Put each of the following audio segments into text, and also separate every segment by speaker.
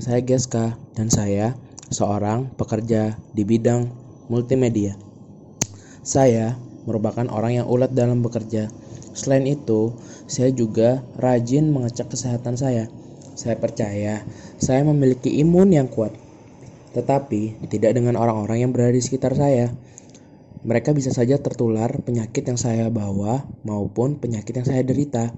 Speaker 1: Saya Geska dan saya seorang pekerja di bidang multimedia. Saya merupakan orang yang ulet dalam bekerja. Selain itu, saya juga rajin mengecek kesehatan saya. Saya percaya saya memiliki imun yang kuat, tetapi tidak dengan orang-orang yang berada di sekitar saya. Mereka bisa saja tertular penyakit yang saya bawa maupun penyakit yang saya derita.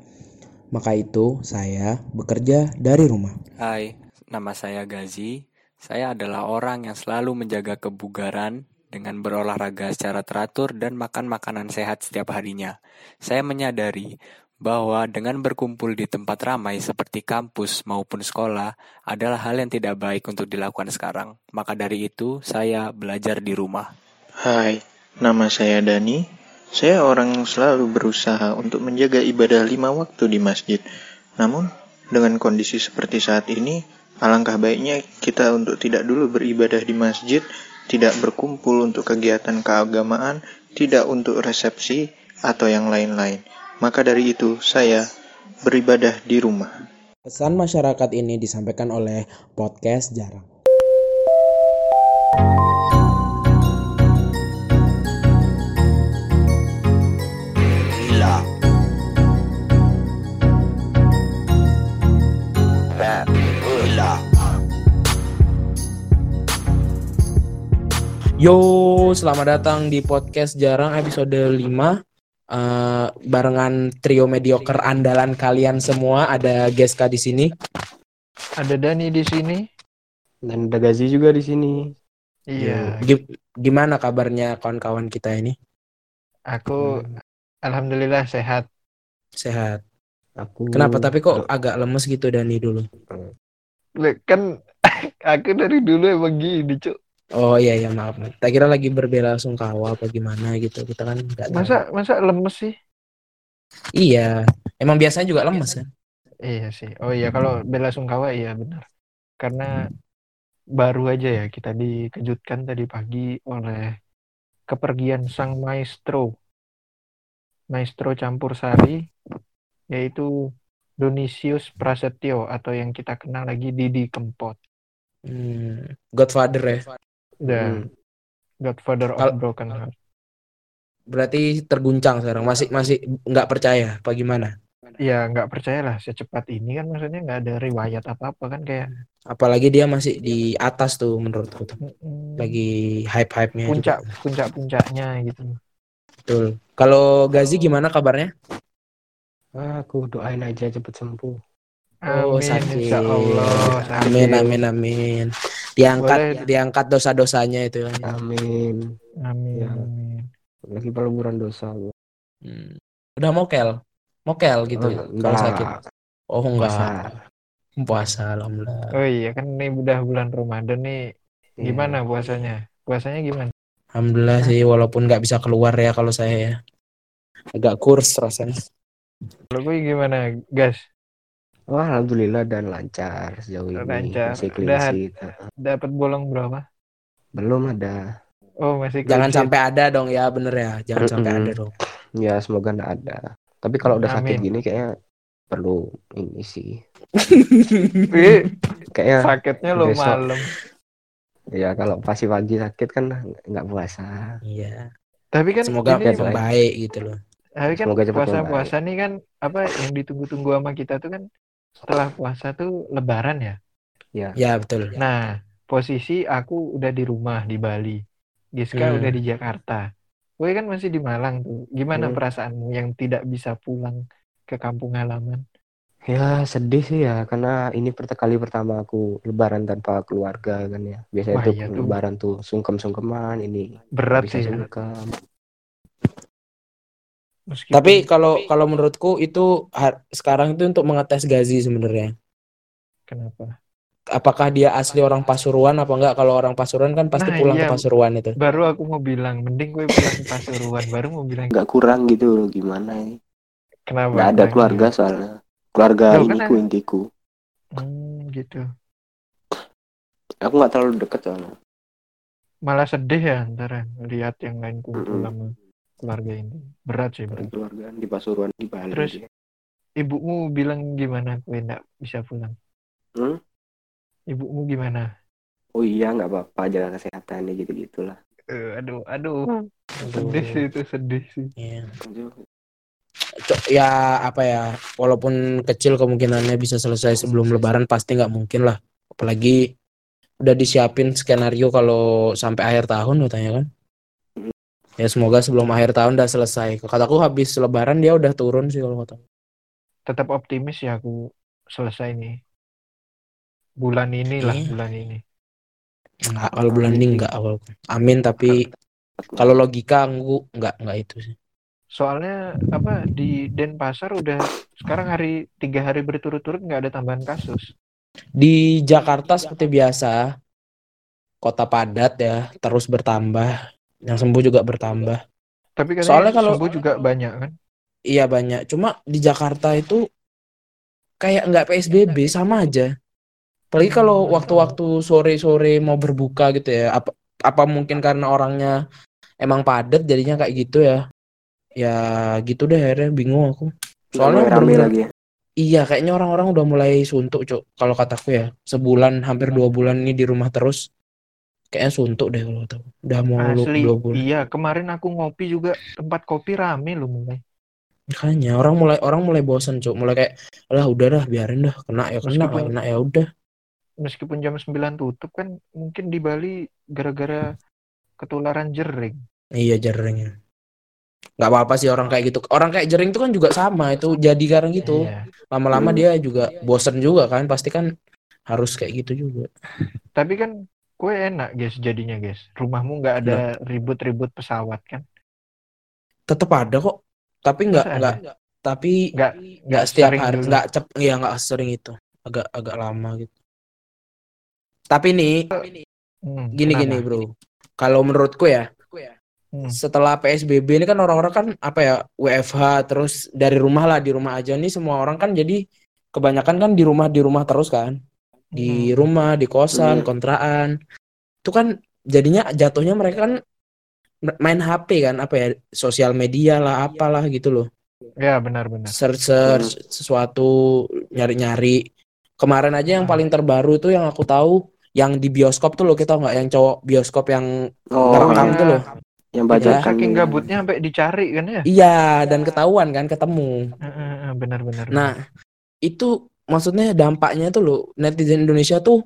Speaker 1: Maka itu, saya bekerja dari rumah.
Speaker 2: Hai, nama saya Gazi. Saya adalah orang yang selalu menjaga kebugaran dengan berolahraga secara teratur dan makan makanan sehat setiap harinya. Saya menyadari bahwa dengan berkumpul di tempat ramai seperti kampus maupun sekolah adalah hal yang tidak baik untuk dilakukan sekarang. Maka dari itu, saya belajar di rumah.
Speaker 3: Hai, nama saya Dani. Saya orang yang selalu berusaha untuk menjaga ibadah lima waktu di masjid. Namun, dengan kondisi seperti saat ini, alangkah baiknya kita untuk tidak dulu beribadah di masjid, tidak berkumpul untuk kegiatan keagamaan, tidak untuk resepsi, atau yang lain-lain. Maka dari itu, saya beribadah di rumah.
Speaker 1: Pesan masyarakat ini disampaikan oleh podcast Jarang. Yo, selamat datang di podcast Jarang episode 5 Eh, barengan trio mediocre andalan kalian semua ada Geska di sini.
Speaker 4: Ada Dani di sini.
Speaker 5: Dan ada Gazi juga di sini.
Speaker 4: Iya.
Speaker 1: Gi- Gimana kabarnya kawan-kawan kita ini?
Speaker 4: Aku alhamdulillah sehat.
Speaker 1: Sehat.
Speaker 5: Aku
Speaker 1: Kenapa? Tapi kok agak lemes gitu Dani dulu.
Speaker 4: Lah, Kan aku dari dulu emang gini, Cuk.
Speaker 1: Oh iya ya maaf. Tak kira lagi berbela sungkawa apa gimana gitu. Kita kan nggak tahu.
Speaker 4: Masa masa lemes sih?
Speaker 1: Iya. Emang biasanya juga lemes kan?
Speaker 4: Iya sih. Oh iya kalau bela sungkawa iya benar. Karena baru aja ya kita dikejutkan tadi pagi oleh kepergian sang maestro. Maestro campur sari yaitu Donisius Prasetyo atau yang kita kenal lagi Didi Kempot.
Speaker 1: Hmm, Godfather ya.
Speaker 4: The
Speaker 5: Hmm.
Speaker 4: Godfather of
Speaker 1: Kal-
Speaker 4: Broken Heart.
Speaker 1: Berarti terguncang sekarang. Masih masih nggak percaya apa gimana?
Speaker 4: Ya nggak percaya lah secepat ini kan maksudnya nggak ada riwayat apa-apa kan kayak
Speaker 1: Apalagi dia masih di atas tuh menurutku tuh. Lagi hype-hype-nya
Speaker 4: puncak
Speaker 1: juga.
Speaker 4: puncak-puncaknya gitu.
Speaker 1: Betul. Kalau Gazi gimana kabarnya?
Speaker 5: Ah, aku doain aja cepet sembuh.
Speaker 1: Oh,
Speaker 4: Amin,
Speaker 1: sakit.
Speaker 4: insya Allah. sakit.
Speaker 1: Amin, amin, amin. Diangkat,
Speaker 4: Boleh.
Speaker 1: diangkat dosa-dosanya itu.
Speaker 5: Amin.
Speaker 4: Amin.
Speaker 5: Ya.
Speaker 4: amin.
Speaker 5: Lagi peleburan dosa.
Speaker 1: Hmm. Udah mokel, mokel gitu.
Speaker 5: Oh,
Speaker 1: kalau sakit. Oh enggak.
Speaker 5: Puasa.
Speaker 1: Puasa, alhamdulillah.
Speaker 4: Oh iya kan ini udah bulan Ramadan nih.
Speaker 5: Iya.
Speaker 4: Gimana puasanya? Puasanya gimana?
Speaker 1: Alhamdulillah sih, walaupun nggak bisa keluar ya kalau saya ya. Agak kurs rasanya.
Speaker 4: Kalau gue gimana, gas?
Speaker 5: Oh, alhamdulillah dan lancar sejauh ini.
Speaker 4: Lancar.
Speaker 5: Masih clean
Speaker 4: Udah.
Speaker 5: sheet.
Speaker 4: Dapat bolong berapa?
Speaker 5: Belum ada.
Speaker 4: Oh masih
Speaker 1: Jangan
Speaker 4: sheet.
Speaker 1: sampai ada dong ya, bener ya. Jangan sampai
Speaker 5: Mm-mm.
Speaker 1: ada dong.
Speaker 5: Ya, semoga nggak ada. Tapi kalau udah sakit
Speaker 4: Amin.
Speaker 5: gini kayaknya perlu ini sih. Kayaknya
Speaker 4: sakitnya lo malam.
Speaker 5: ya kalau pasti pagi sakit kan nggak puasa.
Speaker 1: Iya.
Speaker 4: Tapi kan
Speaker 1: Semoga
Speaker 4: ini
Speaker 5: Baik.
Speaker 1: membaik gitu loh.
Speaker 4: Tapi kan puasa-puasa nih kan apa yang ditunggu-tunggu sama kita tuh kan setelah puasa tuh lebaran ya.
Speaker 5: Ya.
Speaker 1: Ya betul.
Speaker 4: Nah, posisi aku udah di rumah di Bali. Giska
Speaker 1: Hmm.
Speaker 4: udah di Jakarta. Gue kan masih di Malang tuh. Gimana
Speaker 5: Hmm.
Speaker 4: perasaanmu yang tidak bisa pulang ke kampung halaman?
Speaker 5: Ya sedih sih ya karena ini pertama kali pertama aku lebaran tanpa keluarga kan ya. Biasanya
Speaker 4: Wah,
Speaker 5: tuh
Speaker 4: iya tuh.
Speaker 5: lebaran tuh sungkem-sungkeman ini
Speaker 4: Berat
Speaker 5: bisa
Speaker 4: sih. ya. Meskipun-
Speaker 1: Tapi kalau kalau menurutku itu har- sekarang itu untuk mengetes Gazi sebenarnya.
Speaker 4: kenapa?
Speaker 1: Apakah dia asli orang Pasuruan apa enggak? Kalau orang Pasuruan kan pasti
Speaker 4: Nah,
Speaker 1: pulang
Speaker 4: iya.
Speaker 1: ke Pasuruan itu.
Speaker 4: Baru aku mau bilang, mending gue pulang ke Pasuruan. Baru mau bilang,
Speaker 5: Nggak kurang gitu loh gimana ini.
Speaker 4: kenapa?
Speaker 5: Nggak ada keluarga soalnya. Keluarga
Speaker 4: Loh, kan
Speaker 5: iniku
Speaker 4: ada-
Speaker 5: intiku.
Speaker 4: Hmm, gitu.
Speaker 5: Aku nggak terlalu deket soalnya.
Speaker 4: Malah sedih ya antara lihat yang lain kumpul
Speaker 5: Mm-mm.
Speaker 4: sama keluarga ini. Berat sih, berat.
Speaker 5: keluarga di Pasuruan di Bali.
Speaker 4: Terus? Ibumu bilang gimana gue nggak bisa pulang?
Speaker 5: Hmm?
Speaker 4: Ibumu gimana?
Speaker 5: Oh iya nggak apa-apa jaga kesehatan ya gitu gitulah.
Speaker 4: Eh, aduh, aduh. Sedih sih itu, sedih sih.
Speaker 1: Iya. Co- ya apa ya walaupun kecil kemungkinannya bisa selesai sebelum lebaran pasti nggak mungkin lah apalagi udah disiapin skenario kalau sampai akhir tahun katanya kan ya semoga sebelum akhir tahun udah selesai kataku habis lebaran dia udah turun sih kalau kata
Speaker 4: Tetap optimis ya aku selesai nih. Bulan ini lah,
Speaker 1: Iya.
Speaker 4: bulan ini.
Speaker 1: nggak kalau bulan ini nggak awal amin tapi kalau logika aku nggak nggak itu sih
Speaker 4: Soalnya apa di Denpasar udah sekarang hari tiga hari berturut-turut nggak ada tambahan kasus.
Speaker 1: di Jakarta seperti biasa kota padat ya terus bertambah yang sembuh juga bertambah
Speaker 4: Tapi katanya
Speaker 1: Soalnya kalau-
Speaker 4: sembuh juga banyak kan?
Speaker 1: Iya banyak. Cuma di Jakarta itu kayak nggak PSBB sama aja. Apalagi kalau
Speaker 4: Hmm.
Speaker 1: waktu-waktu sore-sore mau berbuka gitu ya. Apa apa mungkin karena orangnya emang padat jadinya kayak gitu ya. Ya gitu deh akhirnya bingung aku. Soalnya
Speaker 5: rame lagi ya.
Speaker 1: Iya kayaknya orang-orang udah mulai suntuk cuk. Kalau kataku ya sebulan hampir dua bulan ini di rumah terus. Kayaknya suntuk deh kalau tahu. Udah mau lu-
Speaker 4: Asli,
Speaker 1: dua bulan.
Speaker 4: iya kemarin aku ngopi juga tempat kopi rame loh mulai.
Speaker 1: Makanya orang mulai orang mulai bosan cuk. Mulai kayak lah udah dah biarin dah kena ya kena
Speaker 4: Meskipun-
Speaker 1: kena ya udah.
Speaker 4: Meskipun jam 9 tutup kan mungkin di Bali gara-gara ketularan jering.
Speaker 1: Iya jering. Nggak apa-apa sih orang kayak gitu. Orang kayak jering itu kan juga sama itu jadi karena gitu.
Speaker 4: Iya.
Speaker 1: Lama-lama dia juga bosen juga kan. Pasti kan harus kayak gitu juga.
Speaker 4: Tapi kan kue enak guys jadinya guys. Rumahmu nggak ada ribut-ribut pesawat kan?
Speaker 1: Tetap ada kok. Tapi nggak nggak tapi
Speaker 4: Nggak
Speaker 1: nggak setiap hari
Speaker 4: dulu.
Speaker 1: nggak cep ya nggak sering itu. Agak agak lama gitu. Tapi nih
Speaker 4: Hmm,
Speaker 1: gini
Speaker 4: kenapa?
Speaker 1: gini bro. Kalau menurutku ya
Speaker 4: Hmm.
Speaker 1: setelah PSBB ini kan orang-orang kan apa ya WFH terus dari rumah lah di rumah aja nih semua orang kan jadi kebanyakan kan di rumah di rumah terus kan di
Speaker 4: Hmm.
Speaker 1: rumah di kosan
Speaker 5: Hmm.
Speaker 1: kontrakan itu kan jadinya jatuhnya mereka kan main HP kan apa ya sosial media lah apalah gitu loh
Speaker 4: Ya benar-benar.
Speaker 1: search search sesuatu nyari nyari kemarin aja yang
Speaker 4: Hmm.
Speaker 1: paling terbaru tuh yang aku tahu yang di bioskop tuh loh kita nggak yang cowok bioskop yang
Speaker 5: Oh,
Speaker 1: ngerekam
Speaker 4: iya.
Speaker 1: tuh loh
Speaker 5: yang
Speaker 1: Ya.
Speaker 5: bajakan.
Speaker 4: Saking gabutnya sampai dicari kan ya?
Speaker 1: iya dan ketahuan kan ketemu
Speaker 4: Benar-benar.
Speaker 1: Nah, itu maksudnya dampaknya tuh loh netizen Indonesia tuh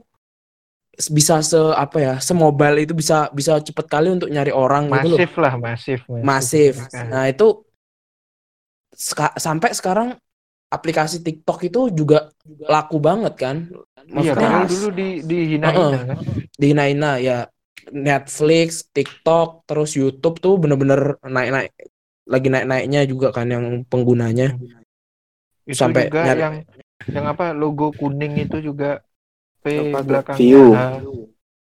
Speaker 1: bisa se apa ya, semobile itu bisa bisa cepet kali untuk nyari orang gitu loh.
Speaker 4: masif lah, masif,
Speaker 1: Masif.
Speaker 4: Mereka.
Speaker 1: Nah, itu seka- sampai sekarang aplikasi TikTok itu juga laku banget kan.
Speaker 4: Iya,
Speaker 1: Maksudnya
Speaker 5: keras.
Speaker 4: dulu di dihinain
Speaker 1: Heeh.
Speaker 4: kan.
Speaker 1: dihina-hina ya Netflix, TikTok, terus YouTube tuh bener-bener naik-naik lagi naik-naiknya juga kan yang penggunanya.
Speaker 4: Itu
Speaker 1: Sampai
Speaker 4: juga
Speaker 1: nyari-
Speaker 4: yang yang apa logo kuning itu juga P
Speaker 5: Apa
Speaker 4: belakangnya
Speaker 5: View.
Speaker 4: H,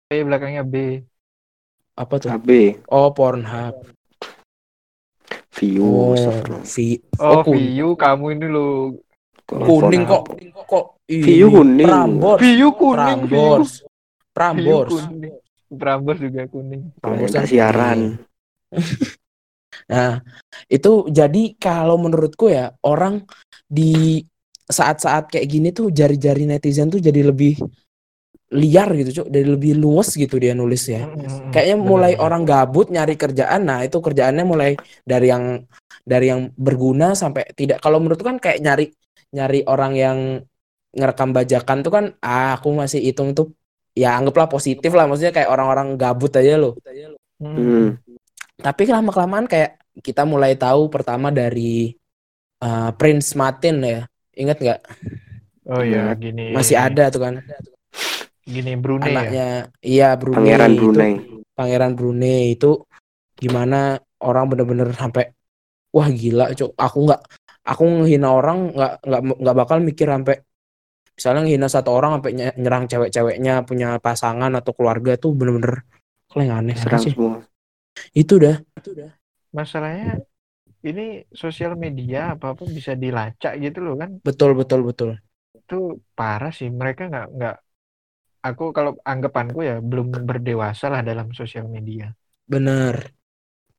Speaker 4: P belakangnya B.
Speaker 1: Apa tuh?
Speaker 5: AB,
Speaker 1: Oh, Pornhub.
Speaker 5: view,
Speaker 1: Oh, vi-
Speaker 4: Oh,
Speaker 1: kun-
Speaker 4: View kamu ini lo
Speaker 5: Kok
Speaker 1: kuning kok kok
Speaker 5: View kuning.
Speaker 1: Prambors
Speaker 4: View kuning.
Speaker 1: Prambors Prambors.
Speaker 4: Prambors juga kuning.
Speaker 1: Prambors kan
Speaker 5: siaran.
Speaker 1: nah itu jadi kalau menurutku ya orang di saat-saat kayak gini tuh jari-jari netizen tuh jadi lebih liar gitu cuk. Jadi lebih luas gitu dia nulis ya. Kayaknya mulai orang gabut nyari kerjaan nah itu kerjaannya mulai dari yang dari yang berguna sampai tidak. Kalau menurutku kan kayak nyari nyari orang yang ngerekam bajakan tuh kan ah aku masih hitung tuh ya anggaplah positif lah. Maksudnya kayak orang-orang gabut aja loh.
Speaker 4: Mm.
Speaker 5: Hmm.
Speaker 1: tapi lama kelamaan kayak kita mulai tahu pertama dari uh, Prince Martin ya ingat nggak
Speaker 4: Oh ya,
Speaker 5: Ingat.
Speaker 4: gini.
Speaker 1: masih ada tuh kan
Speaker 4: Gini Brunei ya.
Speaker 1: anaknya iya Brunei
Speaker 5: Pangeran
Speaker 1: itu
Speaker 5: Brunei.
Speaker 1: Pangeran Brunei itu gimana orang bener-bener sampai wah gila cuk aku nggak aku ngehina orang nggak nggak nggak bakal mikir sampai misalnya ngehina satu orang sampai nye- nyerang cewek-ceweknya punya pasangan atau keluarga tuh bener-bener kalau yang aneh
Speaker 5: Serang
Speaker 1: sih
Speaker 5: semua.
Speaker 1: itu dah
Speaker 4: Masalahnya ini sosial media apa-apa bisa dilacak gitu loh kan.
Speaker 1: betul betul betul
Speaker 4: Itu parah sih. Mereka nggak nggak aku kalau anggapanku ya belum berdewasa lah dalam sosial media.
Speaker 1: bener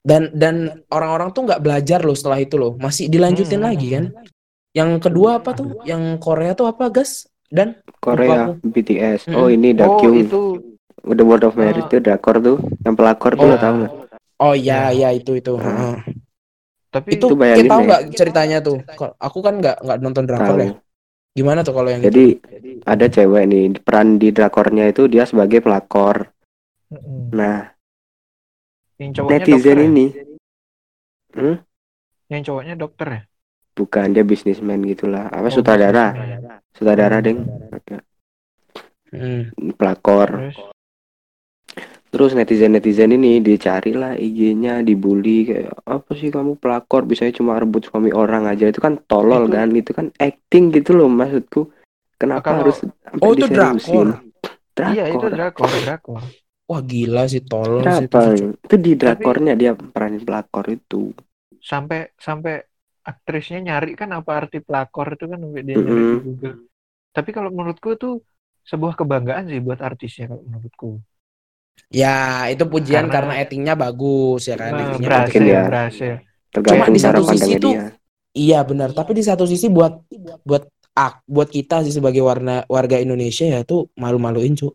Speaker 1: dan dan orang-orang tuh nggak belajar loh setelah itu loh masih dilanjutin
Speaker 4: Hmm.
Speaker 1: lagi kan yang kedua apa tuh yang Korea tuh apa gas Dan
Speaker 5: Korea
Speaker 1: Lupa
Speaker 5: BTS
Speaker 1: Mm-mm.
Speaker 5: oh ini
Speaker 4: Oh
Speaker 5: Dakyung
Speaker 4: itu
Speaker 5: The World of Merit
Speaker 4: Ah.
Speaker 5: itu drakor tuh yang pelakor tuh
Speaker 1: Oh.
Speaker 5: lo tau nggak
Speaker 1: Oh iya
Speaker 4: Ya.
Speaker 1: iya itu itu.
Speaker 5: Ah.
Speaker 4: Tapi
Speaker 1: Itu, kita tahu
Speaker 5: ya.
Speaker 1: nggak ceritanya tuh? Aku kan nggak nggak nonton drakor
Speaker 5: tahu
Speaker 1: ya. Gimana tuh kalau yang
Speaker 5: jadi
Speaker 1: itu?
Speaker 5: ada cewek nih peran di drakornya itu dia sebagai pelakor
Speaker 4: Mm-mm.
Speaker 5: nah
Speaker 4: yang cowoknya
Speaker 5: netizen
Speaker 4: dokter ya?
Speaker 5: ini hmm?
Speaker 4: yang cowoknya dokter ya
Speaker 5: bukan dia bisnismen gitulah apa
Speaker 4: Oh,
Speaker 5: sutradara sutradara
Speaker 4: Hmm.
Speaker 5: deng
Speaker 1: Hmm.
Speaker 5: pelakor
Speaker 4: terus
Speaker 5: terus netizen netizen ini dicari lah IG-nya dibully kayak apa sih kamu pelakor bisanya cuma rebut suami orang aja itu kan tolol
Speaker 4: Itu-
Speaker 5: kan itu kan acting gitu loh maksudku kenapa
Speaker 4: Kalau-
Speaker 5: harus sampai
Speaker 1: Oh, itu
Speaker 5: diseriusin?
Speaker 1: drakor.
Speaker 4: iya itu
Speaker 5: drakor
Speaker 4: drakor drakor
Speaker 1: Wah gila sih tolol sih itu.
Speaker 5: Itu di drakornya dia peranin pelakor itu.
Speaker 4: sampai sampai aktrisnya nyari kan apa arti pelakor itu kan dia nyari di
Speaker 5: Mm-mm.
Speaker 4: Google tapi kalau menurutku itu sebuah kebanggaan sih buat artisnya kalau menurutku
Speaker 1: Ya itu pujian
Speaker 4: Karena-
Speaker 1: karena, actingnya bagus ya kan.
Speaker 4: Nah,
Speaker 1: actingnya
Speaker 4: berhasil
Speaker 5: ya.
Speaker 4: berhasil
Speaker 5: Tergantung
Speaker 1: Cuma di satu sisi
Speaker 5: dia.
Speaker 1: Iya benar. Tapi di satu sisi buat buat ak buat kita sih sebagai warna warga Indonesia ya tuh malu-maluin cuk.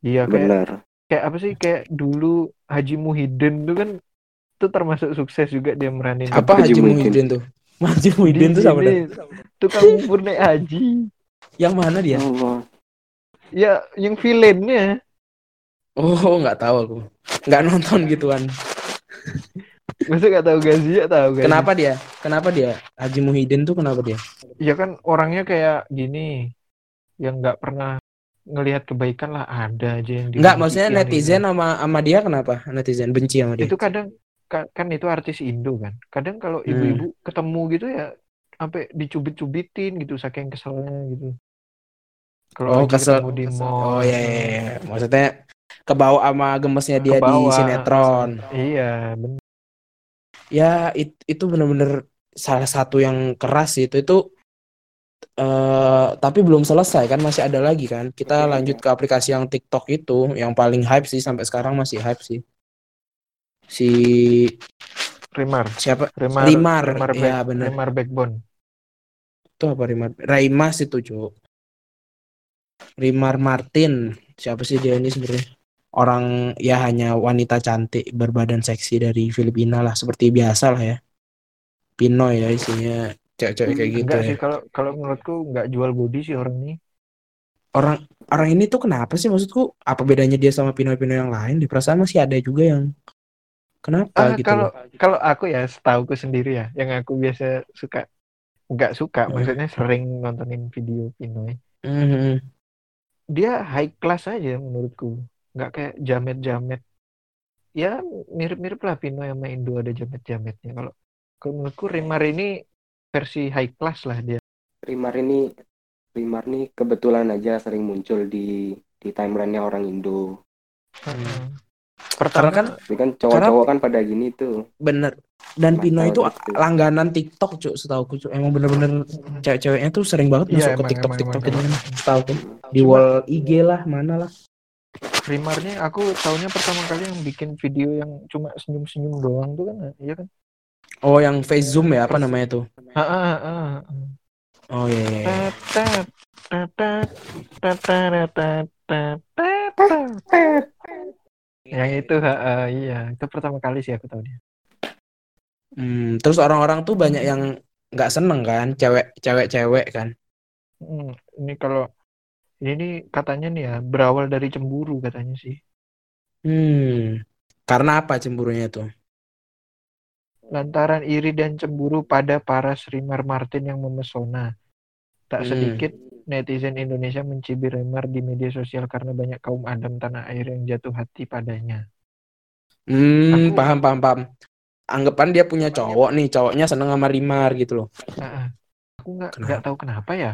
Speaker 4: iya kayak
Speaker 5: Bener.
Speaker 4: kayak apa sih kayak dulu Haji Muhyiddin tuh kan itu termasuk sukses juga dia meranin
Speaker 1: Apa
Speaker 5: Haji
Speaker 1: Haji
Speaker 5: Muhyiddin?
Speaker 1: Tuh? Haji Muhyiddin tuh sama
Speaker 4: Ini, tukang bubur naik haji
Speaker 1: Yang mana dia?
Speaker 5: Allah.
Speaker 4: ya yang villainnya
Speaker 1: Oh nggak tahu aku. Nggak nonton gituan.
Speaker 4: masa gak tahu Gazi ya tahu Gazi
Speaker 1: Kenapa dia? Kenapa dia? Haji Muhyiddin tuh kenapa dia?
Speaker 4: ya kan orangnya kayak gini yang nggak pernah ngelihat kebaikan lah ada aja yang
Speaker 1: Enggak, maksudnya netizen
Speaker 4: ini.
Speaker 1: sama sama dia kenapa? Netizen benci sama dia.
Speaker 4: itu kadang ka- kan itu artis Indo kan kadang kalau
Speaker 1: Hmm.
Speaker 4: ibu-ibu ketemu gitu ya sampai dicubit-cubitin gitu saking keselnya gitu
Speaker 1: Oh,
Speaker 4: kalau lagi
Speaker 1: kesel.
Speaker 4: di mall
Speaker 1: Oh iya, iya, iya. Maksudnya kebawa sama gemesnya dia di sinetron.
Speaker 4: iya bener
Speaker 1: Ya it- itu bener-bener salah satu yang keras sih itu itu eh tapi belum selesai kan masih ada lagi kan. Kita lanjut ke aplikasi yang TikTok itu yang paling hype sih sampai sekarang masih hype sih. Si
Speaker 4: Rimar
Speaker 1: siapa?
Speaker 4: Rimar
Speaker 1: Rimar,
Speaker 4: Rimar,
Speaker 1: iya,
Speaker 4: Back-
Speaker 1: bener.
Speaker 4: Rimar Backbone
Speaker 1: Itu apa Rimar? Raimas itu, Cuk. Rimar Martin. Siapa sih dia ini sebenarnya? Orang ya hanya wanita cantik berbadan seksi dari Filipina lah seperti biasa lah ya. Pinoy ya isinya cewek-cewek kayak gitu
Speaker 4: enggak
Speaker 1: ya.
Speaker 4: sih kalau kalau menurutku nggak jual body sih orang ini
Speaker 1: Orang orang ini tuh kenapa sih maksudku? Apa bedanya dia sama Pinoy-Pinoy yang lain? Di perasaan masih ada juga yang kenapa
Speaker 4: Ah,
Speaker 1: gitu
Speaker 4: kalau
Speaker 1: loh.
Speaker 4: kalau aku ya setauku sendiri ya yang aku biasa suka nggak suka
Speaker 1: Hmm.
Speaker 4: maksudnya sering nontonin video Pinoy
Speaker 1: Mhm.
Speaker 4: dia high class aja menurutku nggak kayak jamet-jamet. Ya mirip-mirip lah Pinoy sama Indo ada jamet-jametnya. Kalau kalau menurutku Rimar ini versi high class lah dia.
Speaker 5: Rimar ini Rimar nih kebetulan aja sering muncul di di timelinenya orang Indo.
Speaker 1: Karena
Speaker 4: pertama
Speaker 1: kan
Speaker 5: Tapi kan cowok-cowok kan pada gini tuh.
Speaker 1: bener. Dan
Speaker 5: Nggak
Speaker 1: Pinoy itu
Speaker 5: gitu.
Speaker 1: langganan TikTok cuk setahu cuk. Emang bener-bener cewek-ceweknya tuh sering banget
Speaker 4: Iya,
Speaker 1: masuk ke
Speaker 4: emang,
Speaker 1: TikTok
Speaker 4: emang,
Speaker 1: TikTok
Speaker 4: emang,
Speaker 1: gitu
Speaker 4: emang.
Speaker 1: kan setahu kan di wall IG lah mana lah
Speaker 4: primarnya aku tahunya pertama kali yang bikin video yang cuma senyum-senyum doang tuh kan iya kan?
Speaker 1: Oh yang face zoom ya apa namanya tuh?
Speaker 4: Ah, ah, ah,
Speaker 1: oh iya
Speaker 4: yang itu ha, iya. Itu pertama kali sih aku tahu dia
Speaker 1: hmm, terus orang-orang tuh banyak yang nggak seneng kan? Cewek cewek cewek kan?
Speaker 4: Hmm, ini kalau ini katanya nih ya berawal dari cemburu katanya sih.
Speaker 1: hmm karena apa cemburunya tuh
Speaker 4: Lantaran iri dan cemburu pada para Rimar Martin yang memesona. Tak
Speaker 1: Hmm.
Speaker 4: sedikit netizen Indonesia mencibir Rimar di media sosial karena banyak kaum Adam tanah air yang jatuh hati padanya.
Speaker 1: hmm
Speaker 4: Aku-
Speaker 1: paham paham paham anggapan dia punya cowok nih cowoknya seneng sama Rimar gitu loh.
Speaker 4: Aku nggak nggak tahu kenapa ya.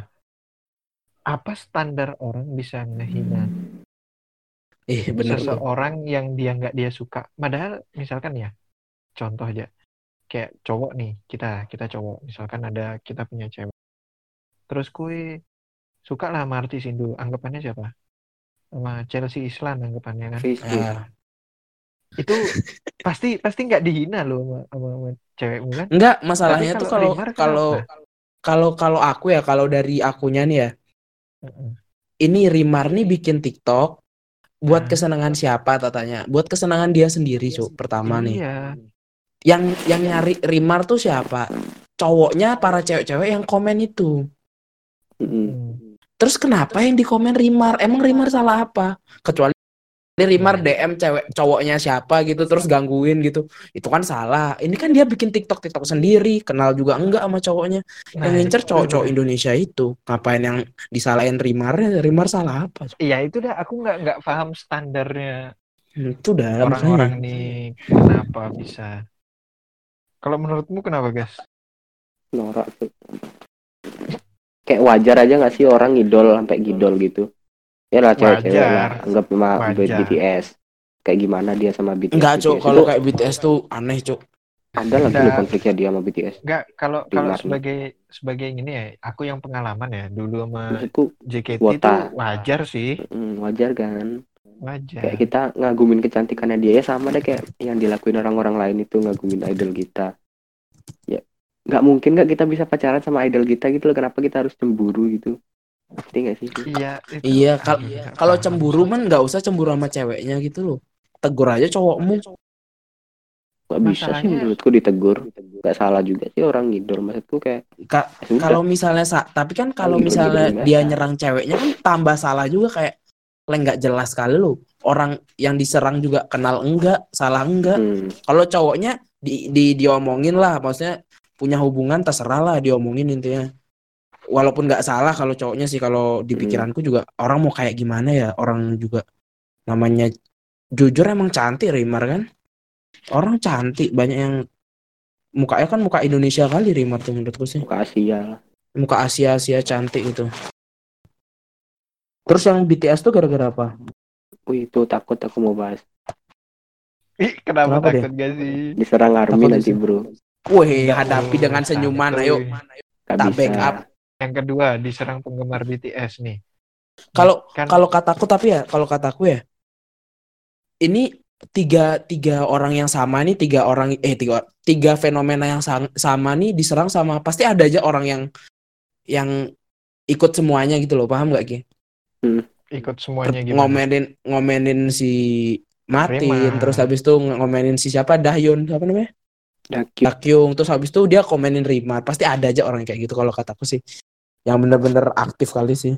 Speaker 4: Apa standar orang bisa ngehina
Speaker 1: eh bener tuh
Speaker 4: seseorang yang dia nggak dia suka? Padahal misalkan ya, contoh aja, kayak cowok nih kita kita cowok, misalkan ada kita punya cewek, terus kue suka lah sama artis Indo, anggapannya siapa? Sama Chelsea Islan anggapannya kan?
Speaker 1: Ah.
Speaker 4: Itu pasti pasti nggak dihina loh sama, sama, sama cewekmu kan?
Speaker 1: Enggak, masalahnya
Speaker 4: Tapi
Speaker 1: tuh
Speaker 4: kalau
Speaker 1: kalau kalau kalau kalau aku ya kalau dari akunya nih ya. Ini Rimar nih bikin TikTok buat
Speaker 4: Nah.
Speaker 1: kesenangan siapa tatanya? Buat kesenangan dia sendiri, Cuk. Pertama nih.
Speaker 4: Iya.
Speaker 1: Yang yang nyari Rimar tuh siapa? Cowoknya para cewek-cewek yang komen itu.
Speaker 4: Hmm.
Speaker 1: Terus kenapa yang di komen Rimar? Emang Rimar salah apa? Kecuali Rimar DM cewek cowoknya siapa gitu terus gangguin gitu. Itu kan salah. Ini kan dia bikin TikTok TikTok sendiri, kenal juga enggak sama cowoknya.
Speaker 4: Nah,
Speaker 1: yang ngincer cowok-cowok. Indonesia itu. Ngapain yang disalahin Rimarnya? Rimar salah apa?
Speaker 4: Iya itu dah aku nggak nggak paham standarnya
Speaker 1: Hmm, Itu dah
Speaker 4: orang-orang nih kenapa bisa. Kalau menurutmu kenapa guys?
Speaker 5: norak tuh kayak wajar aja nggak sih orang ngidol sampai gidol gitu ya lah cewek-cewek lah. Anggap sama
Speaker 4: Wajar.
Speaker 5: BTS kayak gimana dia sama BTS
Speaker 1: Enggak, Cuk.
Speaker 5: BTS
Speaker 1: Kalau kayak BTS tuh aneh, Cuk.
Speaker 5: ada lagi
Speaker 4: Enggak.
Speaker 5: loh konfliknya dia sama BTS
Speaker 4: Nggak kalau kalau sebagai sebagai ini ya aku yang pengalaman ya dulu sama
Speaker 5: maksudku
Speaker 4: JKT itu wajar sih.
Speaker 5: Mm, wajar kan?
Speaker 4: Wajar.
Speaker 5: kayak kita ngagumin kecantikannya dia ya sama deh kayak yang dilakuin orang-orang lain itu ngagumin idol kita. Ya nggak mungkin nggak kita bisa pacaran sama idol kita gitu loh. Kenapa kita harus cemburu gitu ngerti sih
Speaker 4: Iya itu
Speaker 1: Iya, kal-
Speaker 4: aku nggak
Speaker 1: Kalau cemburu man nggak usah cemburu sama ceweknya gitu loh. Tegur aja cowokmu.
Speaker 5: nggak bisa sih menurutku ditegur nggak salah juga sih orang ngidol maksudku kayak
Speaker 1: Ka-
Speaker 5: ya
Speaker 1: kalau misalnya sa- tapi kan kalau misalnya
Speaker 5: gitu,
Speaker 1: dia nyerang ceweknya kan tambah salah juga kayak kayak nggak jelas sekali loh. Orang yang diserang juga kenal enggak, salah enggak.
Speaker 5: Hmm,
Speaker 1: Kalau cowoknya di, di diomongin lah, maksudnya punya hubungan terserah lah diomongin intinya. Walaupun nggak salah kalau cowoknya sih kalau di
Speaker 5: Hmm.
Speaker 1: pikiranku juga orang mau kayak gimana ya orang juga namanya jujur emang cantik Rimar kan. Orang cantik banyak yang mukanya kan muka Indonesia kali Rimar tuh menurutku sih.
Speaker 5: muka Asia
Speaker 1: Muka Asia Asia cantik gitu. Terus yang BTS tuh gara-gara apa?
Speaker 5: Wih itu takut aku mau bahas
Speaker 4: Ih, kenapa,
Speaker 1: Kenapa
Speaker 4: takut gak sih?
Speaker 5: diserang army
Speaker 1: Takut
Speaker 5: nanti bro
Speaker 1: Wih, hadapi dengan senyuman, ayo. Tak
Speaker 5: bisa
Speaker 1: backup.
Speaker 4: Yang kedua diserang penggemar BTS nih.
Speaker 1: Kalau
Speaker 4: Kan
Speaker 1: kalau kataku tapi ya kalau kataku ya ini tiga tiga orang yang sama nih tiga orang eh tiga tiga fenomena yang sang- sama nih diserang sama pasti ada aja orang yang yang ikut semuanya gitu loh paham gak Ki?
Speaker 4: ikut
Speaker 1: Per-
Speaker 4: semuanya gimana?
Speaker 1: ngomenin ngomenin si Martin
Speaker 4: Rimar.
Speaker 1: terus habis itu ngomenin si siapa Dahyun siapa namanya Dakyung terus habis itu dia komenin Rimar. Pasti ada aja orang kayak gitu kalau kataku sih. Yang bener-bener aktif kali sih.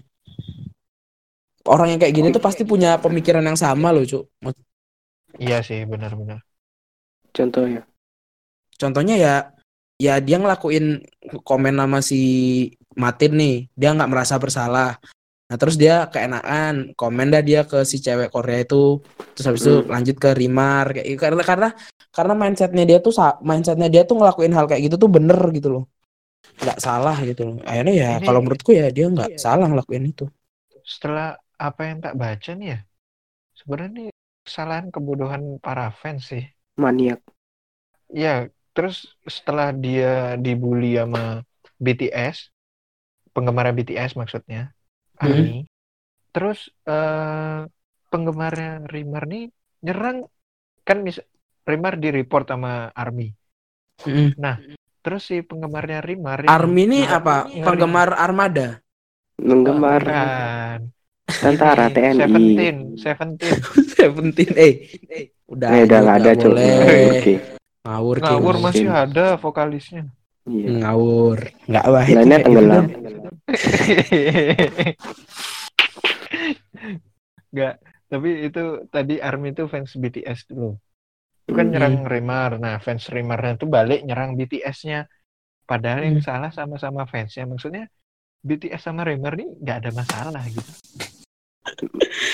Speaker 1: Orang yang kayak gini tuh pasti punya pemikiran yang sama loh cuk.
Speaker 4: Iya sih, benar-benar.
Speaker 5: contohnya?
Speaker 1: Contohnya ya ya dia ngelakuin komen nama si Martin nih. Dia nggak merasa bersalah nah terus dia keenakan komen dah dia ke si cewek Korea itu terus habis itu
Speaker 5: Hmm.
Speaker 1: lanjut ke Rimar kayak gitu. karena karena karena mindsetnya dia tuh mindsetnya dia tuh ngelakuin hal kayak gitu tuh bener gitu loh nggak salah gitu loh akhirnya ya
Speaker 4: Ini-
Speaker 1: kalau menurutku ya dia nggak salah ngelakuin itu
Speaker 4: Setelah apa yang tak baca nih ya, sebenarnya ini kesalahan kebodohan para fans sih.
Speaker 5: maniak
Speaker 4: Ya, terus setelah dia dibully sama BTS, penggemar BTS maksudnya,
Speaker 1: Hmm.
Speaker 4: ARMY, terus eh, penggemarnya Rimar nih nyerang kan mis Rimar di report sama ARMY.
Speaker 1: Mm.
Speaker 4: Terus si penggemarnya Rimar
Speaker 1: Army ini apa penggemar armada
Speaker 5: menggemar
Speaker 4: Bukan.
Speaker 5: tentara TNI
Speaker 4: Seventeen, Seventeen.
Speaker 1: Seventeen eh udah
Speaker 5: eh udah nggak ada
Speaker 1: boleh
Speaker 5: oke
Speaker 1: Ngawur
Speaker 4: ngawur. masih ada vokalisnya.
Speaker 5: Iya
Speaker 1: ngawur nggak baik
Speaker 5: lainnya tenggelam.
Speaker 4: Enggak, tapi itu tadi ARMY itu fans BTS dulu. Itu kan
Speaker 5: Hmm.
Speaker 4: nyerang Rimar. Nah, fans Rimarnya itu balik nyerang BTS-nya. Padahal yang
Speaker 1: Hmm.
Speaker 4: salah sama-sama fansnya. Maksudnya BTS sama Rimar nih nggak ada masalah gitu.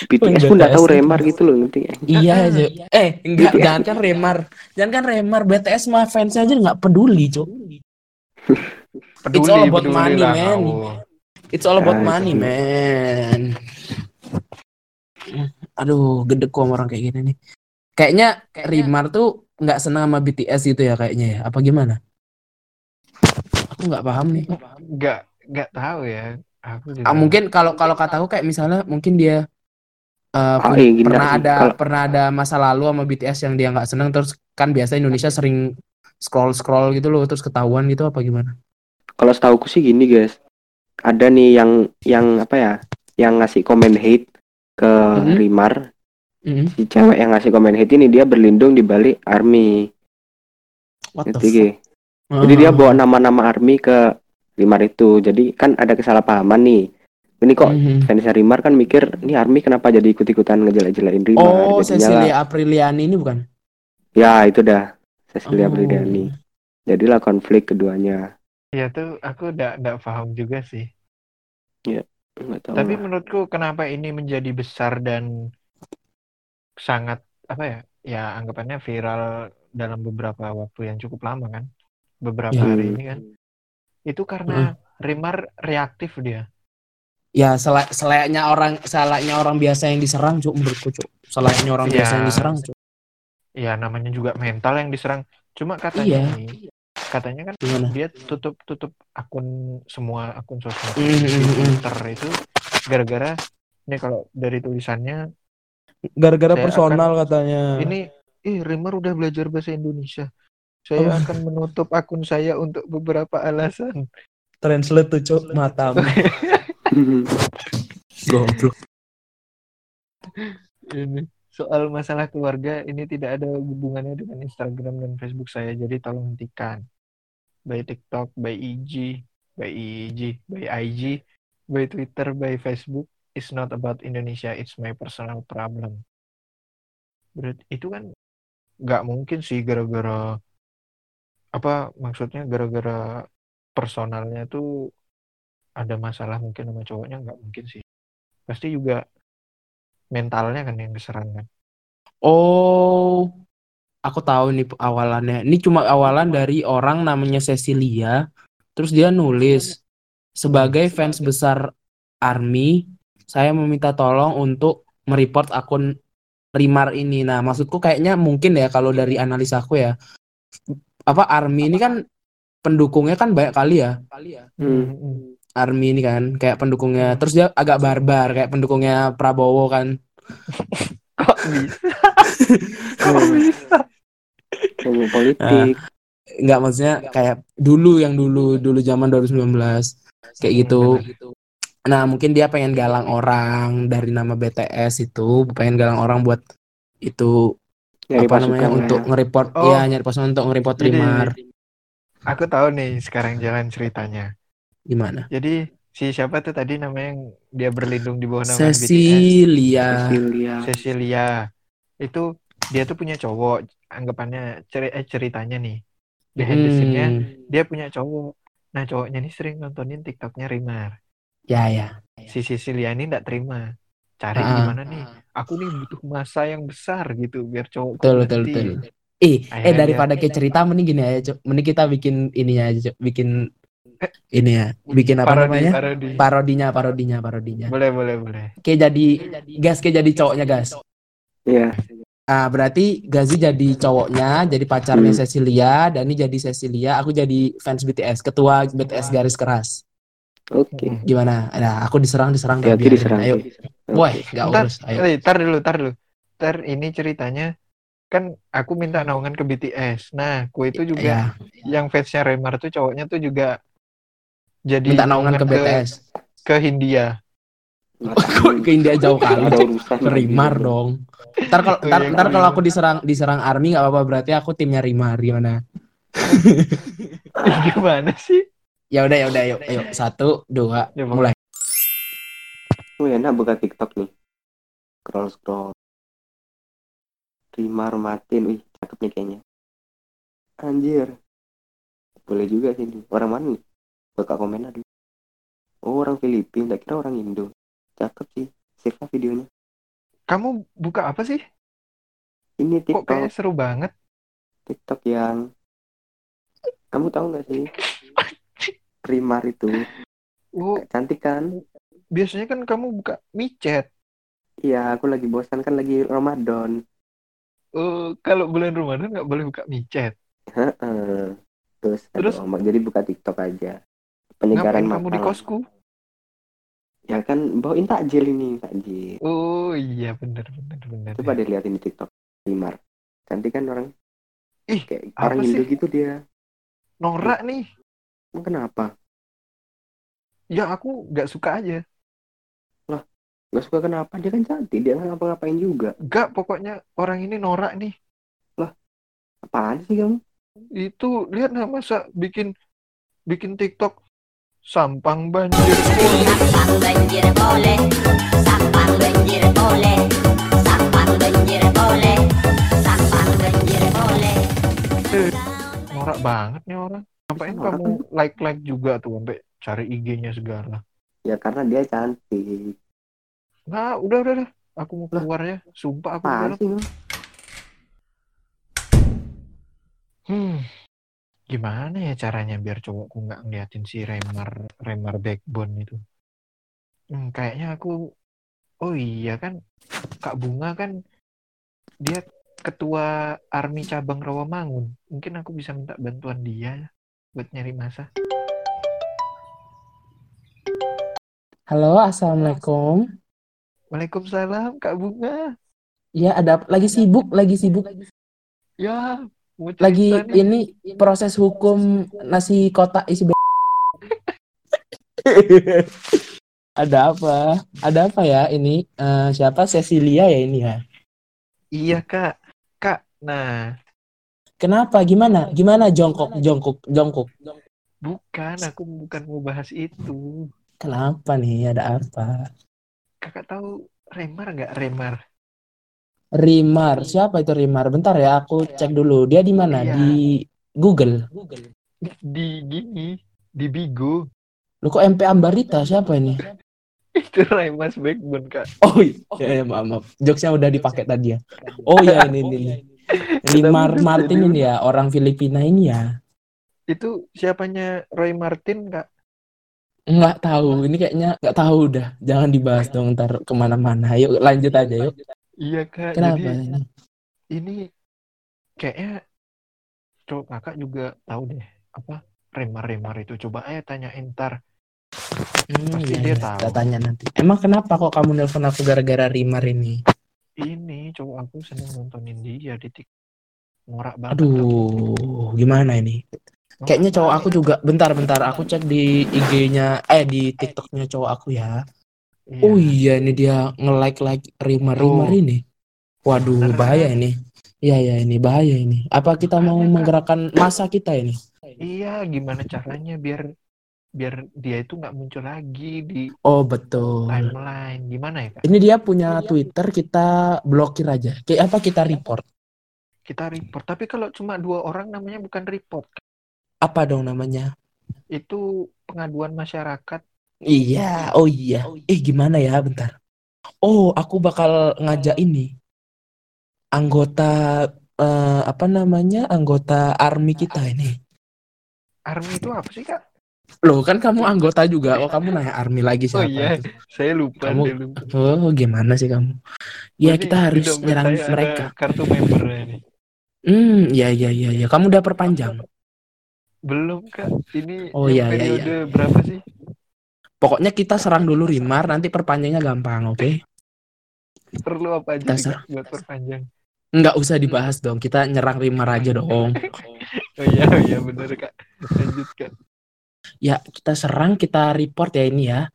Speaker 5: BTS pun nggak tahu remar gitu loh nggak?
Speaker 1: Iya aja. Eh, enggak,
Speaker 5: BTS.
Speaker 1: jangan kan Remar. Jangan kan Remar, BTS mah fansnya aja nggak peduli, Cuk.
Speaker 4: Peduli,
Speaker 1: all about money,
Speaker 4: lah
Speaker 1: man.
Speaker 4: kau.
Speaker 1: It's all about
Speaker 5: Ah,
Speaker 1: money,
Speaker 5: itu.
Speaker 1: man. Aduh, gede kok sama orang kayak gini nih. Kayaknya Rimar tuh nggak senang sama BTS gitu ya kayaknya ya. Apa gimana? Aku nggak paham nih.
Speaker 4: Nggak nggak tahu ya. Aku juga.
Speaker 1: Ah, mungkin kalau kalau kataku kayak misalnya mungkin dia
Speaker 5: Ah,
Speaker 1: pu-
Speaker 5: iya,
Speaker 1: pernah ada
Speaker 5: Kalau-
Speaker 1: pernah ada masa lalu sama BTS yang dia nggak seneng terus kan biasa Indonesia sering scroll scroll gitu loh terus ketahuan gitu apa gimana?
Speaker 5: Kalau setauku sih gini guys, ada nih yang yang apa ya yang ngasih komen hate ke
Speaker 1: Mhm.
Speaker 5: Rimar
Speaker 1: Mm.
Speaker 5: si cewek yang ngasih komen hate ini dia berlindung di balik army
Speaker 1: What the
Speaker 5: Ngerti,
Speaker 1: fuck?
Speaker 5: Jadi dia
Speaker 1: Ah.
Speaker 5: bawa nama-nama army ke Rimar itu. Jadi kan ada kesalahpahaman nih. Ini kok
Speaker 1: Mhm.
Speaker 5: fansnya Rimar kan mikir ini army kenapa jadi ikut-ikutan ngejelek-jelekin Rimar.
Speaker 1: Oh, Cecilia Apriliani ini bukan?
Speaker 5: Ya itu dah. Cecilia
Speaker 1: Oh.
Speaker 5: Bridani. Jadilah konflik keduanya.
Speaker 4: Ya tuh aku udah nggak paham juga sih.
Speaker 5: Nggak tahu
Speaker 4: Tapi
Speaker 5: lah.
Speaker 4: menurutku kenapa ini menjadi besar dan sangat apa ya? Ya anggapannya viral dalam beberapa waktu yang cukup lama kan? Beberapa
Speaker 1: Ya.
Speaker 4: hari ini kan. Itu karena Rimar reaktif dia.
Speaker 1: Ya, sela- selayaknya orang selayaknya orang biasa yang diserang, Cuk, menurutku, Cuk. Selayaknya orang
Speaker 4: Ya.
Speaker 1: biasa yang diserang, Cuk.
Speaker 4: Ya namanya juga mental yang diserang. Cuma katanya
Speaker 1: Iya.
Speaker 4: nih, katanya kan
Speaker 1: Gimana?
Speaker 4: dia tutup tutup akun semua akun sosmed di
Speaker 1: mhm.
Speaker 4: Twitter itu gara-gara ini kalau dari tulisannya
Speaker 1: Gara-gara personal katanya.
Speaker 4: ini ih Rimar udah belajar bahasa Indonesia. Saya
Speaker 1: Oh.
Speaker 4: akan menutup akun saya untuk beberapa alasan.
Speaker 1: translate tuh, Cuk, matamu. Goblok.
Speaker 4: Ini soal masalah keluarga ini tidak ada hubungannya dengan Instagram dan Facebook saya. Jadi tolong hentikan. By TikTok, by IG, by IG, by IG, by Twitter, by Facebook. It's not about Indonesia. It's my personal problem. Berarti itu kan nggak mungkin sih gara-gara apa maksudnya gara-gara personalnya tuh ada masalah mungkin sama cowoknya nggak mungkin sih pasti juga mentalnya kan yang diserang kan
Speaker 1: Oh, aku tahu nih awalannya. Ini cuma awalan dari orang namanya Cecilia. Terus dia nulis sebagai fans besar Army, saya meminta tolong untuk mereport akun Rimar ini. Nah, maksudku kayaknya mungkin ya kalau dari analisaku ya, apa Army ini kan pendukungnya kan banyak kali ya.
Speaker 5: Hmm.
Speaker 1: Army ini kan kayak pendukungnya. Terus dia agak barbar kayak pendukungnya Prabowo kan.
Speaker 4: kok bisa kok bisa
Speaker 5: Ngomong politik.
Speaker 1: nggak maksudnya kayak dulu yang dulu dulu zaman 2019 kayak gitu. Nah mungkin dia pengen galang orang dari nama BTS itu pengen galang orang buat itu
Speaker 5: Nyari
Speaker 1: apa namanya untuk
Speaker 5: lah.
Speaker 1: nge-report
Speaker 4: Oh.
Speaker 1: ya nyari pasukan untuk nge-report
Speaker 4: Jadi,
Speaker 1: Rimar
Speaker 4: aku tahu nih sekarang jalan ceritanya
Speaker 1: gimana?
Speaker 4: jadi si siapa tuh tadi namanya yang dia berlindung di bawah nama BTS
Speaker 1: Cecilia.
Speaker 5: Cecilia.
Speaker 4: Cecilia itu dia tuh punya cowok anggapannya ceri eh, ceritanya nih behind the scene-nya
Speaker 1: Hmm,
Speaker 4: dia punya cowok nah cowoknya ini sering nontonin tiktoknya Rimar
Speaker 1: ya ya.
Speaker 4: si Cecilia ini nggak terima cari
Speaker 1: Ah.
Speaker 4: gimana nih aku nih butuh masa yang besar gitu biar cowok
Speaker 1: Betul betul betul. Eh, eh
Speaker 4: Akhirnya
Speaker 1: daripada kayak cerita mending gini aja. Mending kita bikin ininya aja. Bikin ini ya, bikin apa
Speaker 4: parodi,
Speaker 1: namanya?
Speaker 4: parodi.
Speaker 1: Parodinya, parodinya, parodinya.
Speaker 4: boleh boleh boleh
Speaker 1: Kayak jadi gas kayak jadi cowoknya gas.
Speaker 5: Iya.
Speaker 1: Ah, berarti Gazi jadi cowoknya, jadi pacarnya
Speaker 5: Hmm.
Speaker 1: Cecilia, Dani jadi Cecilia, aku jadi fans BTS, ketua BTS garis keras.
Speaker 5: Oke.
Speaker 4: Hmm.
Speaker 1: Gimana? Nah, aku diserang, diserang. Biarin.
Speaker 5: diserang.
Speaker 1: Ayo,
Speaker 5: Oke.
Speaker 1: boy, gak
Speaker 4: Ntar,
Speaker 1: urus. Ayo.
Speaker 4: tar dulu, tar dulu. Tar ini ceritanya kan aku minta naungan ke BTS. Nah, ku itu juga
Speaker 1: Ya,
Speaker 4: yang fansnya Remar tuh cowoknya tuh juga jadi
Speaker 1: minta naungan ke BTS.
Speaker 4: ke Hindia.
Speaker 1: Ke India jauh kali. Ke Rimar dong. Ntar kalau ntar, ntar
Speaker 4: ke
Speaker 1: kalau aku diserang diserang Army nggak apa-apa berarti aku timnya Rimar gimana?
Speaker 4: Gimana sih?
Speaker 1: Ya udah ya udah ayo ayo satu dua
Speaker 4: Ya,
Speaker 1: mulai.
Speaker 5: Oh enak buka TikTok nih. Scroll scroll. Rimar Martin, wih cakep nih kayaknya. Anjir. Boleh juga sih nih. Orang mana nih? Buka komen dulu. Oh orang Filipina, tak kira orang Indo. Cakep sih. Save lah videonya.
Speaker 4: Kamu buka apa sih?
Speaker 5: Ini
Speaker 4: Kok kayaknya
Speaker 5: TikTok,
Speaker 4: seru banget.
Speaker 5: TikTok yang kamu tahu nggak sih? Rimar itu
Speaker 4: Oh,
Speaker 5: cantik kan?
Speaker 4: biasanya kan kamu buka micet.
Speaker 5: Iya, aku lagi bosan kan lagi Ramadan.
Speaker 4: Oh, kalau bulan Ramadan nggak boleh buka micet.
Speaker 5: Heeh. Terus,
Speaker 4: Terus?
Speaker 5: aduh, jadi buka TikTok aja. Penyegaran
Speaker 4: Ngapain kamu di
Speaker 5: lah.
Speaker 4: kosku?
Speaker 5: Ya kan bawain takjil ini, takjil.
Speaker 4: Oh iya bener bener bener.
Speaker 5: Coba deh liatin di TikTok. Rimar. Cantik kan orang?
Speaker 4: Ih,
Speaker 5: kayak
Speaker 4: apa
Speaker 5: orang Indo
Speaker 4: sih?
Speaker 5: gitu dia.
Speaker 4: Norak nih.
Speaker 5: Emang kenapa?
Speaker 4: Ya aku nggak suka aja.
Speaker 5: Lah, Gak suka kenapa? Dia kan cantik, dia nggak ngapa-ngapain juga.
Speaker 4: Enggak, pokoknya orang ini norak nih.
Speaker 5: Apaan sih kamu?
Speaker 4: Itu lihat masa bikin bikin TikTok sampang banjir boleh.
Speaker 6: Sampang banjir boleh, sampang banjir boleh, sampang banjir boleh, sampang banjir boleh.
Speaker 4: Norak banget nih orang. Ngapain
Speaker 5: Norak
Speaker 4: kamu like-like juga tuh sampai cari IG-nya segala.
Speaker 5: Ya karena dia cantik.
Speaker 4: Nah, udah udah udah. Aku mau keluar ya. Sumpah aku
Speaker 5: Apaan
Speaker 4: udah.
Speaker 5: sih?
Speaker 4: Hmm. Gimana ya caranya biar cowokku nggak ngeliatin si Remar Remar backbone itu? Hmm, kayaknya aku Oh iya kan Kak Bunga kan dia ketua army cabang Rawamangun. Mungkin aku bisa minta bantuan dia buat nyari masa.
Speaker 1: Halo, assalamualaikum.
Speaker 4: Waalaikumsalam Kak Bunga.
Speaker 1: Ya, ada lagi sibuk, lagi sibuk,
Speaker 4: Ya,
Speaker 1: lagi
Speaker 4: nih.
Speaker 1: ini proses hukum nasi kotak isi Ada apa? Ada apa ya ini? Eh, siapa? Cecilia ya ini ya.
Speaker 4: Iya Kak. Kak, nah
Speaker 1: Kenapa? Gimana? Gimana jongkok, jongkok, jongkok?
Speaker 4: bukan aku bukan mau bahas itu.
Speaker 1: Kenapa nih? Ada apa?
Speaker 4: Kakak tahu Remar nggak Remar?
Speaker 1: Rimar, siapa itu Rimar? Bentar ya, aku cek dulu. Dia di mana?
Speaker 4: Iya.
Speaker 1: Di Google.
Speaker 4: Di gini, di Bigo.
Speaker 1: Lu kok MP Ambarita? Siapa ini?
Speaker 4: Itu Remas Backbone Kak.
Speaker 1: Oh iya, ya, maaf, maaf. Jokesnya udah dipakai tadi ya. Oh iya ini ini. ini. Rimar Martin ini ya, orang Filipina ini ya.
Speaker 4: Itu siapanya Roy Martin Kak?
Speaker 1: Nggak tahu, ini kayaknya nggak tahu udah. Jangan dibahas dong ntar ke mana-mana. Yuk lanjut aja yuk.
Speaker 4: Iya Kak.
Speaker 1: Kenapa
Speaker 4: Jadi
Speaker 1: ini?
Speaker 4: ini kayaknya cowok kakak juga tahu deh apa Remar-Remar itu. Coba aja tanya ntar.
Speaker 1: Hmm,
Speaker 4: Pasti
Speaker 1: iya,
Speaker 4: dia
Speaker 1: iya.
Speaker 4: tahu.
Speaker 1: Kita tanya nanti. Emang kenapa kok kamu nelpon aku gara-gara Rimar ini?
Speaker 4: Ini cowok aku seneng nontonin dia di TikTok. Norak banget.
Speaker 1: Aduh, gimana ini? Kayaknya cowok aku juga. Bentar-bentar, aku cek di IG-nya, eh di TikTok-nya cowok aku ya.
Speaker 4: Iya.
Speaker 1: Oh iya, ini dia nge-like like Rimar-Rimar
Speaker 4: Tuh.
Speaker 1: ini. Waduh, bahaya ini. Iya ya ini bahaya ini. Apa kita mau menggerakkan masa kita ini?
Speaker 4: Iya, gimana caranya biar biar dia itu nggak muncul lagi di
Speaker 1: Oh betul.
Speaker 4: timeline. Gimana ya kak?
Speaker 1: Ini dia punya Twitter, kita blokir aja. Kayak apa kita report?
Speaker 4: Kita report. Tapi kalau cuma dua orang namanya bukan report.
Speaker 1: Apa dong namanya?
Speaker 4: Itu pengaduan masyarakat.
Speaker 1: Iya, oh iya. Eh gimana ya, bentar. Oh, aku bakal ngajak ini. Anggota eh, apa namanya? Anggota army kita ini.
Speaker 4: Army itu apa sih kak?
Speaker 1: Loh, kan kamu anggota juga. Oh, kamu nanya army lagi
Speaker 4: Oh
Speaker 1: siapa
Speaker 4: iya,
Speaker 1: itu?
Speaker 4: saya lupa.
Speaker 1: Kamu-
Speaker 4: saya lupa.
Speaker 1: Oh, gimana sih kamu? Ya,
Speaker 4: Oh,
Speaker 1: kita harus nyerang mereka.
Speaker 4: Kartu membernya ini.
Speaker 1: Hmm, ya, ya, ya, ya. Kamu udah perpanjang.
Speaker 4: Belum kak. Ini
Speaker 1: Oh, iya, iya, iya.
Speaker 4: berapa sih?
Speaker 1: Pokoknya kita serang dulu Rimar, nanti perpanjangnya gampang, oke?
Speaker 4: Perlu apa aja
Speaker 1: Kita
Speaker 4: buat perpanjang?
Speaker 1: Nggak usah dibahas dong, kita nyerang Rimar aja dong.
Speaker 4: Oh iya, oh iya bener kak. Lanjut kak.
Speaker 1: Ya, kita serang, kita report ya ini ya.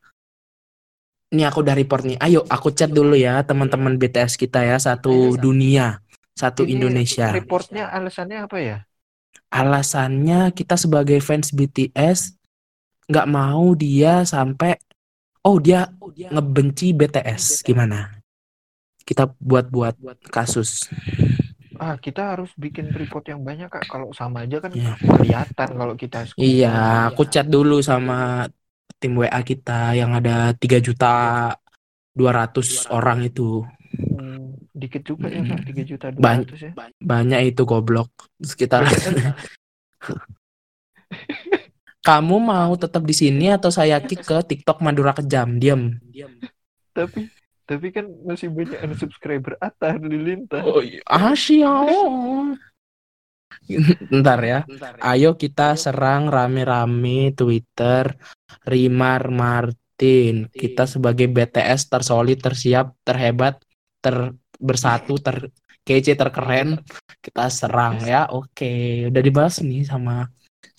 Speaker 1: Ini aku udah report nih. Ayo, aku chat dulu ya teman-teman BTS kita ya, satu dunia, satu
Speaker 4: Ini
Speaker 1: Indonesia.
Speaker 4: Reportnya alasannya apa ya?
Speaker 1: Alasannya kita sebagai fans BTS nggak mau dia sampai oh dia ngebenci BTS gimana? Kita buat-buat kasus.
Speaker 4: Ah, kita harus bikin report yang banyak kak. Kalau sama aja kan
Speaker 1: Iya.
Speaker 4: kelihatan kalau kita.
Speaker 1: Iya, aku chat dulu sama tim WA kita yang ada 3 juta 200 orang itu.
Speaker 4: Hmm, dikit juga ya kak, 3 juta
Speaker 1: Ban-
Speaker 4: 200 ya.
Speaker 1: Banyak itu goblok. Kita Kamu mau tetap di sini atau saya kick ke TikTok Madura Kejam? Diam.
Speaker 4: Tapi tapi kan masih banyak unsubscriber Atta Halilintar.
Speaker 1: Oh, Asia. Ntar ya. Ayo kita serang rame-rame Twitter Rimar Martin. Kita sebagai BTS tersolid, tersiap, terhebat, ter bersatu, ter kece, terkeren. Kita serang ya. Oke, udah dibahas nih sama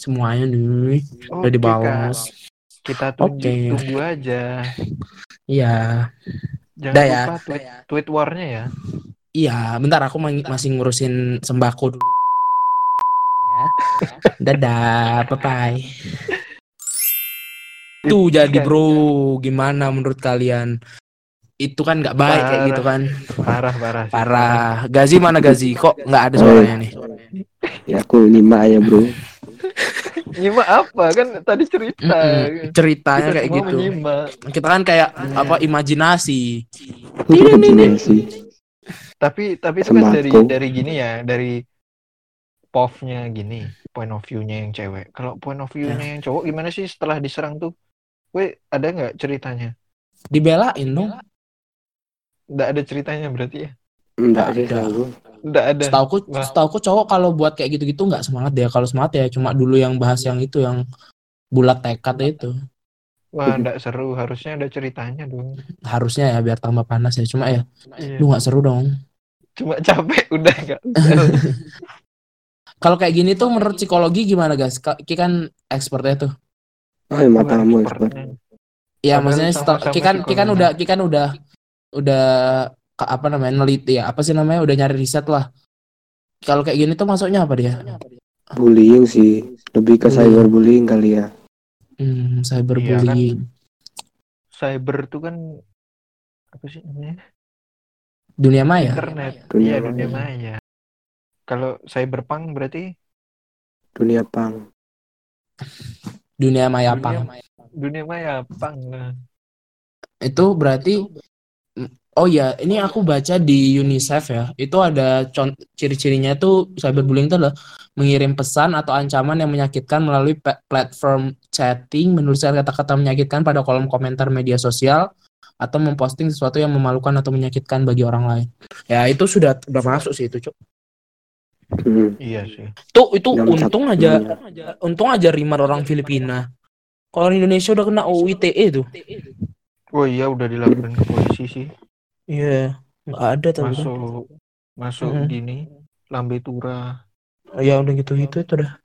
Speaker 1: semuanya nih. Udah
Speaker 4: Oke,
Speaker 1: dibalas.
Speaker 4: Kak. Kita tunjuk
Speaker 1: Oke.
Speaker 4: tunggu aja.
Speaker 1: Iya.
Speaker 4: Jangan
Speaker 1: Dah ya.
Speaker 4: lupa tweet, tweet warnya ya.
Speaker 1: Iya, bentar aku ma- masih ngurusin sembako dulu. Ya. Dadah, bye bye. Tuh jadi bro, gimana menurut kalian? Itu kan nggak baik kayak gitu kan?
Speaker 4: Parah, parah.
Speaker 1: Parah. Gazi mana Gazi? Kok nggak ada suaranya nih?
Speaker 5: Ya aku lima ya bro.
Speaker 4: Nyimak apa kan tadi cerita.
Speaker 1: Mm-mm. Ceritanya
Speaker 4: Kita
Speaker 1: kayak gitu.
Speaker 4: menyimak.
Speaker 1: Kita kan kayak apa imajinasi.
Speaker 5: Imajinasi.
Speaker 4: Tapi tapi kan dari
Speaker 5: Sembako.
Speaker 4: dari gini ya, dari POV-nya gini, point of view-nya yang cewek. Kalau point of view-nya yang cowok gimana sih setelah diserang tuh? Weh, ada nggak ceritanya?
Speaker 1: Dibelain dong.
Speaker 4: Nggak ada ceritanya berarti ya?
Speaker 5: Enggak sih
Speaker 1: Ada.
Speaker 5: Selalu.
Speaker 4: Nggak ada.
Speaker 1: Setauku,
Speaker 4: Wah.
Speaker 1: setauku cowok kalau buat kayak gitu-gitu nggak semangat ya. Kalau semangat ya cuma dulu yang bahas yang itu yang bulat tekad itu.
Speaker 4: Wah, nggak seru. Harusnya ada ceritanya dong.
Speaker 1: Harusnya ya biar tambah panas ya. Cuma ya
Speaker 4: Iya.
Speaker 1: lu nggak seru dong.
Speaker 4: Cuma capek udah nggak.
Speaker 1: Kalau kayak gini tuh menurut psikologi gimana guys? Ki kan expertnya tuh.
Speaker 5: Oh, ya matamu expert.
Speaker 1: Ya maksudnya setel-
Speaker 4: sama-sama
Speaker 1: Ki kan Ki kan udah Ki kan udah udah apa namanya neliti ya apa sih namanya udah nyari riset lah. Kalau kayak gini tuh masuknya apa dia?
Speaker 5: Bullying sih. Lebih ke
Speaker 1: Bullying.
Speaker 5: cyberbullying kali ya.
Speaker 1: Hmm, cyberbullying.
Speaker 4: Iya kan? Cyber tuh kan apa sih namanya?
Speaker 1: Dunia maya.
Speaker 4: Internet.
Speaker 5: Dunia maya.
Speaker 4: dunia maya. Kalau cyberpunk berarti
Speaker 5: Dunia pang.
Speaker 1: Dunia maya
Speaker 4: Dunia-
Speaker 1: pang.
Speaker 4: dunia maya pang. Nah.
Speaker 1: Itu berarti Oh ya, ini aku baca di UNICEF ya. Itu ada ciri-cirinya tuh cyberbullying itu adalah mengirim pesan atau ancaman yang menyakitkan melalui platform chatting, menuliskan kata-kata menyakitkan pada kolom komentar media sosial atau memposting sesuatu yang memalukan atau menyakitkan bagi orang lain. Ya, itu sudah udah masuk sih itu, Cuk.
Speaker 5: Hmm.
Speaker 4: Iya sih.
Speaker 1: Tuh itu
Speaker 5: Dalam
Speaker 1: untung
Speaker 5: satu
Speaker 1: aja
Speaker 5: dunia.
Speaker 1: untung aja Rimar orang Filipina. Kalau Indonesia udah kena UU ITE tuh.
Speaker 4: Oh iya udah dilaporin ke polisi sih.
Speaker 1: Iya, nggak ada tuh.
Speaker 4: Masuk masuk
Speaker 1: Mm-mm.
Speaker 4: gini lambe tura.
Speaker 1: Ya udah gitu-gitu itu udah.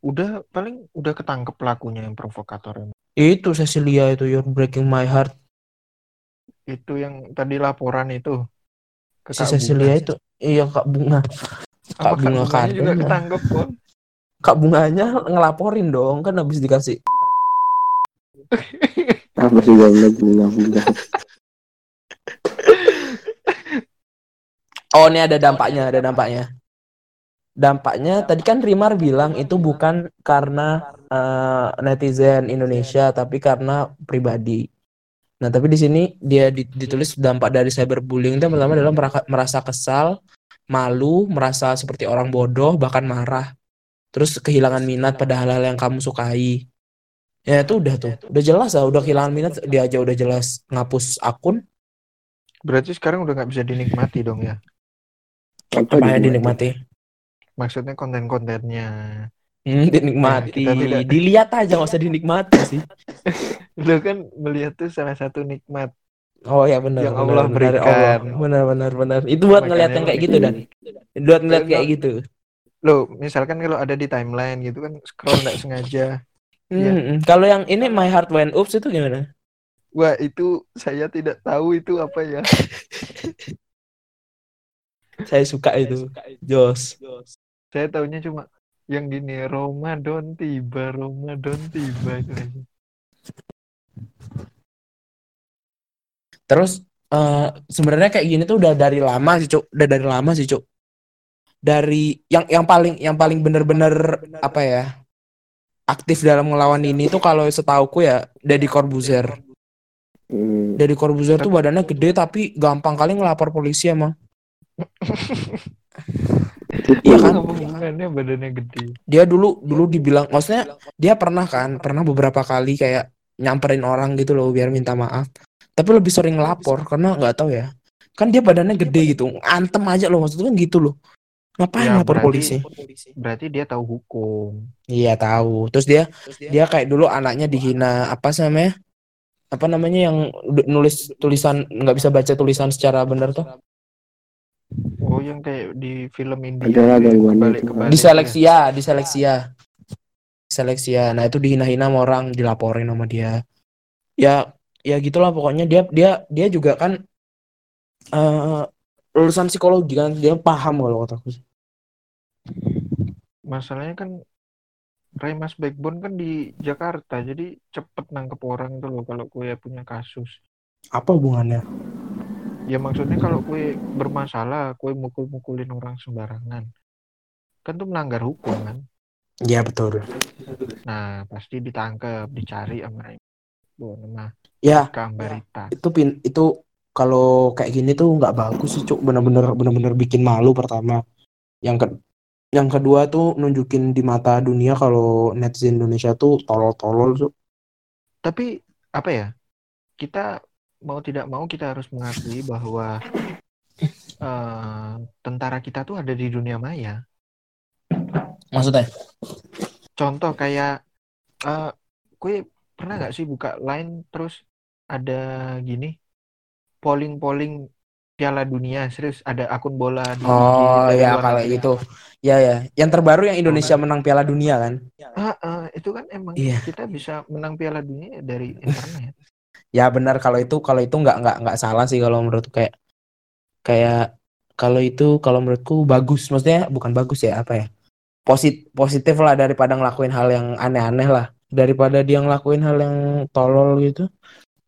Speaker 4: Udah paling udah ketangkep pelakunya yang provokator yang
Speaker 1: Itu Cecilia itu You're Breaking My Heart.
Speaker 4: itu yang tadi laporan itu ke
Speaker 1: Si
Speaker 4: Kak
Speaker 1: Cecilia
Speaker 4: Bunga.
Speaker 1: itu. Iya Kak Bunga.
Speaker 4: Apa
Speaker 1: Kak Bunga
Speaker 4: Bunganya
Speaker 1: Kardon
Speaker 4: juga ketangkep pun.
Speaker 1: Kak Bunganya ngelaporin dong kan habis dikasih.
Speaker 5: Apa sih gak bunga-bunga.
Speaker 1: Oh ini ada dampaknya, ada dampaknya. Dampaknya tadi kan Rimar bilang itu bukan karena eh, netizen Indonesia tapi karena pribadi. Nah tapi di sini dia di- ditulis dampak dari cyberbullying itu pertama meraka- merasa kesal, malu, merasa seperti orang bodoh bahkan marah. Terus kehilangan minat pada hal-hal yang kamu sukai. Ya itu udah tuh, udah jelas lah, udah kehilangan minat dia aja udah jelas ngapus akun.
Speaker 4: Berarti sekarang udah nggak bisa dinikmati dong ya.
Speaker 5: Apa
Speaker 1: Apa yang
Speaker 5: dinikmati?
Speaker 1: dinikmati?
Speaker 4: Maksudnya konten-kontennya.
Speaker 1: Hmm, dinikmati.
Speaker 4: Ya, kita tidak-
Speaker 1: Dilihat aja nggak usah dinikmati sih.
Speaker 4: Lu kan melihat tuh salah satu nikmat.
Speaker 1: Oh ya benar.
Speaker 4: Yang Allah
Speaker 1: benar,
Speaker 4: berikan.
Speaker 1: Allah. Benar benar benar. Itu buat
Speaker 4: Makanya
Speaker 1: ngeliat yang kayak gitu dan. Buat ngeliat kayak gitu.
Speaker 4: Lo misalkan kalau ada di timeline gitu kan scroll nggak sengaja.
Speaker 1: Hmm, hmm. Kalau yang ini My Heart Went Oops itu gimana?
Speaker 4: Wah itu saya tidak tahu itu apa ya.
Speaker 1: Saya suka itu. Jos.
Speaker 4: Saya tahunya cuma yang gini Ramadan tiba, Ramadan tiba.
Speaker 1: Terus eh, sebenarnya kayak gini tuh udah dari lama sih, Cuk. Udah dari lama sih, Cuk. Dari yang yang paling yang paling bener-bener apa ya? aktif dalam ngelawan ini tuh kalau setauku ya Deddy Corbuzier.
Speaker 5: Hmm.
Speaker 1: Deddy Corbuzier tuh badannya gede tapi gampang kali ngelapor polisi emang. Iya kan?
Speaker 4: Apa hubungannya badannya gede?
Speaker 1: Dia dulu dulu dibilang maksudnya dia pernah kan, pernah beberapa kali kayak nyamperin orang gitu loh biar minta maaf. Tapi lebih sering ngelapor karena nggak tahu ya. Kan dia badannya gede gitu, antem aja loh maksudnya kan gitu loh. Ngapain
Speaker 4: Ya,
Speaker 1: lapor
Speaker 4: berarti-
Speaker 1: polisi?
Speaker 4: Berarti dia tahu hukum.
Speaker 1: Iya tahu. Terus dia dia kayak dulu anaknya dihina apa sih namanya? Apa namanya yang nulis tulisan nggak bisa baca tulisan secara benar tuh?
Speaker 4: Oh yang kayak di film India.
Speaker 5: Ada
Speaker 4: gitu ya,
Speaker 5: gangguannya
Speaker 4: kebalik-
Speaker 5: itu.
Speaker 4: kebalik
Speaker 1: Diseleksia, diseleksia. Diseleksia. Nah, itu dihina-hina sama orang, dilaporin sama dia. Ya, ya gitulah pokoknya dia dia dia juga kan eh lulusan psikologi kan dia paham kalau kataku sih.
Speaker 4: Masalahnya kan Remas Backbone kan di Jakarta, jadi cepet nangkep orang tuh loh kalau kue punya kasus.
Speaker 1: apa hubungannya
Speaker 4: Ya maksudnya kalau kue bermasalah, kue mukul-mukulin orang sembarangan. Kan tuh melanggar hukum kan.
Speaker 1: ya betul
Speaker 4: Nah, pasti ditangkap, dicari sama Backbone sama
Speaker 1: ya
Speaker 4: Ika Ambarita.
Speaker 1: itu pin itu kalau kayak gini tuh nggak bagus sih cuk bener-bener bener-bener bikin malu pertama yang ke yang kedua tuh nunjukin di mata dunia kalau netizen Indonesia tuh tolol-tolol cuk
Speaker 4: Tapi apa ya? Kita mau tidak mau kita harus mengakui bahwa eh, tentara kita tuh ada di dunia maya.
Speaker 1: maksudnya
Speaker 4: Contoh kayak eh kue pernah nggak sih buka line terus ada gini polling-polling Piala Dunia serius ada akun bola di
Speaker 1: oh ya kalau itu ya ya yang terbaru yang Indonesia menang Piala Dunia kan
Speaker 4: Ah, ah, itu kan emang
Speaker 1: Iya.
Speaker 4: kita bisa menang Piala Dunia dari internet.
Speaker 1: Ya benar kalau itu kalau itu nggak nggak nggak salah sih kalau menurutku kayak kayak kalau itu kalau menurutku bagus. Maksudnya bukan bagus ya apa ya? Posit positif lah daripada ngelakuin hal yang aneh-aneh lah. Daripada dia ngelakuin hal yang tolol gitu.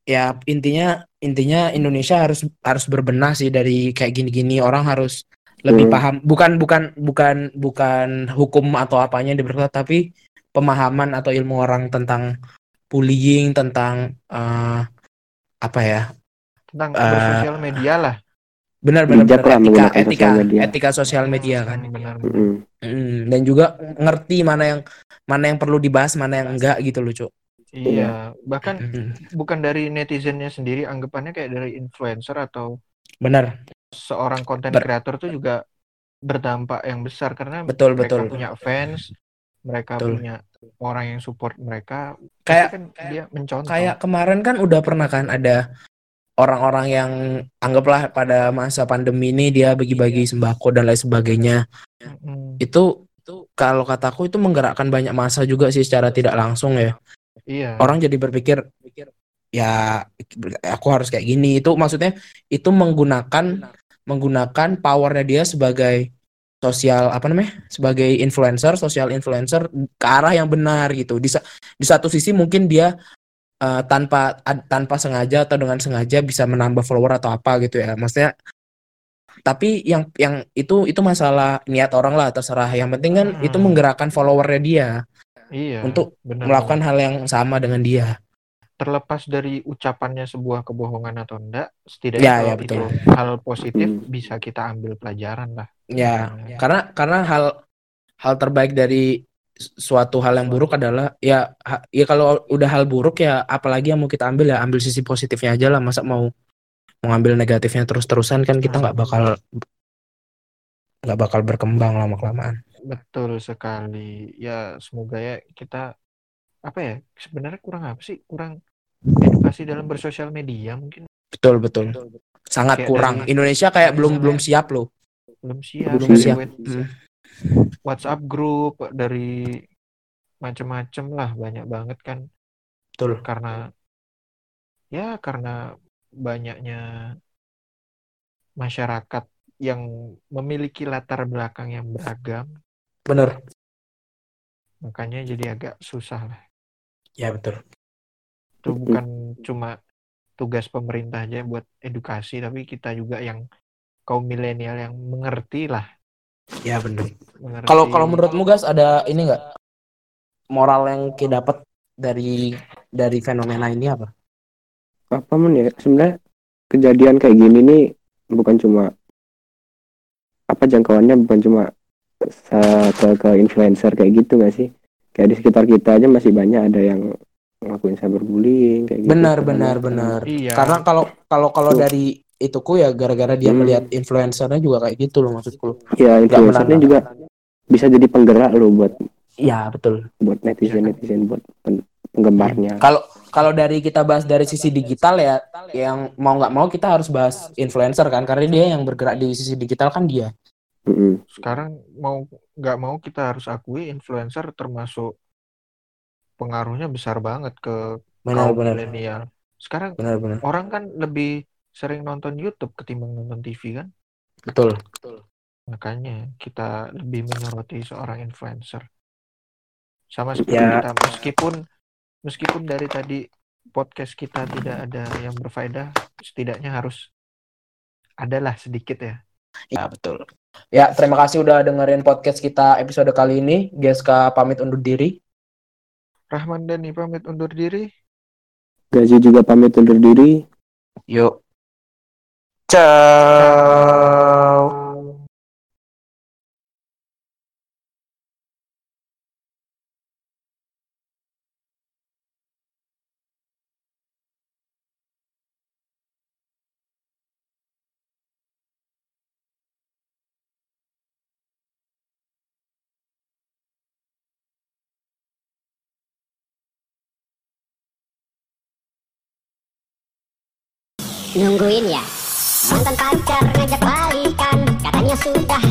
Speaker 1: Ya intinya intinya Indonesia harus harus berbenah sih dari kayak gini-gini. Orang harus lebih
Speaker 5: Hmm.
Speaker 1: paham. Bukan bukan bukan bukan hukum atau apanya yang diperketat tapi pemahaman atau ilmu orang tentang bullying tentang eh, apa ya
Speaker 4: Tentang
Speaker 1: Eh,
Speaker 4: bersosial media lah.
Speaker 1: benar benar benar etika
Speaker 5: menggunakan
Speaker 1: etika
Speaker 5: sosial media.
Speaker 1: etika sosial media kan
Speaker 4: Hmm, benar.
Speaker 5: Mm-mm.
Speaker 1: Mm, dan juga ngerti mana yang mana yang perlu dibahas mana yang enggak gitu loh cuk
Speaker 4: Iya, bahkan
Speaker 1: Mm,
Speaker 4: bukan dari netizennya sendiri anggapannya kayak dari influencer atau
Speaker 1: benar
Speaker 4: seorang konten kreator tuh juga berdampak yang besar karena
Speaker 1: betul
Speaker 4: mereka
Speaker 1: betul
Speaker 4: punya fans, mereka
Speaker 1: Betul.
Speaker 4: punya orang yang support mereka.
Speaker 1: Kayak-
Speaker 4: kan dia mencontoh.
Speaker 1: kayak kemarin kan udah pernah kan ada orang-orang yang anggaplah pada masa pandemi ini dia bagi-bagi sembako dan lain sebagainya
Speaker 4: Mm,
Speaker 1: itu kalau kataku itu menggerakkan banyak masa juga sih secara tidak langsung ya
Speaker 4: iya.
Speaker 1: orang jadi berpikir ya aku harus kayak gini itu maksudnya itu menggunakan menggunakan powernya dia sebagai sosial apa namanya sebagai influencer sosial influencer ke arah yang benar gitu di di satu sisi mungkin dia eh, tanpa ad- tanpa sengaja atau dengan sengaja bisa menambah follower atau apa gitu ya maksudnya tapi yang yang itu itu masalah niat orang lah terserah yang penting kan itu
Speaker 4: Hmm.
Speaker 1: menggerakkan followernya dia
Speaker 4: Iya.
Speaker 1: untuk
Speaker 4: benar,
Speaker 1: melakukan hal yang sama dengan dia
Speaker 4: terlepas dari ucapannya sebuah kebohongan atau enggak, setidaknya
Speaker 1: Ya,
Speaker 4: kalau
Speaker 1: ya, betul.
Speaker 4: itu hal positif
Speaker 5: Hmm.
Speaker 4: bisa kita ambil pelajaran lah.
Speaker 1: Ya,
Speaker 4: Nah,
Speaker 1: karena karena hal hal terbaik dari su- suatu hal yang buruk adalah ya ya kalau udah hal buruk ya apalagi yang mau kita ambil ya ambil sisi positifnya aja lah masa mau mau ambil negatifnya terus-terusan kan kita nggak bakal nggak bakal berkembang lama kelamaan.
Speaker 4: Betul sekali. Ya, semoga ya kita apa ya? Sebenarnya kurang apa sih? Kurang edukasi dalam bersosial media mungkin
Speaker 1: Betul betul. Sangat
Speaker 4: Kayak
Speaker 1: kurang.
Speaker 4: dari-
Speaker 1: Indonesia kayak belum belum siap loh.
Speaker 4: belum siap.
Speaker 1: Belum siap. Hmm.
Speaker 4: WhatsApp grup dari macam-macam lah banyak banget kan
Speaker 1: Betul.
Speaker 4: karena ya karena banyaknya masyarakat yang memiliki latar belakang yang beragam
Speaker 1: Bener.
Speaker 4: makanya jadi agak susah lah
Speaker 1: Ya betul.
Speaker 4: itu bukan cuma tugas pemerintah aja buat edukasi tapi kita juga yang kaum milenial yang mengerti lah.
Speaker 1: Ya
Speaker 4: mengerti.
Speaker 1: Kalau kalau menurutmu guys ada ini nggak? Moral yang kita dapat dari dari fenomena ini apa?
Speaker 5: apa men ya? Sebenarnya kejadian kayak gini nih bukan cuma apa jangkauannya bukan cuma ke ke influencer kayak gitu nggak sih? Kayak di sekitar kita aja masih banyak ada yang ngelakuin cyberbullying kayak gitu
Speaker 1: Benar, benar, benar.
Speaker 4: iya
Speaker 1: Karena kalau kalau kalau dari ituku ya gara-gara dia
Speaker 5: Hmm.
Speaker 1: melihat influencernya juga kayak gitu loh maksudku.
Speaker 5: ya influencernya juga bisa jadi penggerak loh buat
Speaker 1: Iya betul.
Speaker 5: buat netizen netizen buat pen- penggemarnya
Speaker 1: Kalau kalau dari kita bahas dari sisi digital ya, yang mau nggak mau kita harus bahas influencer kan, karena dia yang bergerak di sisi digital kan dia.
Speaker 4: Sekarang mau nggak mau kita harus akui influencer termasuk pengaruhnya besar banget ke kaum
Speaker 1: Benar-benar.
Speaker 4: milenial Sekarang
Speaker 1: benar-benar
Speaker 4: orang kan lebih sering nonton YouTube ketimbang nonton TV kan?
Speaker 1: betul
Speaker 4: Makanya kita lebih menyoroti seorang influencer. Sama seperti
Speaker 5: Ya.
Speaker 4: kita meskipun meskipun dari tadi podcast kita tidak ada yang berfaedah, setidaknya harus adalah sedikit ya.
Speaker 1: ya betul ya terima kasih udah dengerin podcast kita episode kali ini GSK pamit undur diri
Speaker 4: Rahman Dani pamit undur diri.
Speaker 5: Gaji juga pamit undur diri.
Speaker 1: yuk ciao
Speaker 7: Nungguin ya. Mantan pacar ngajak balikan. Katanya sudah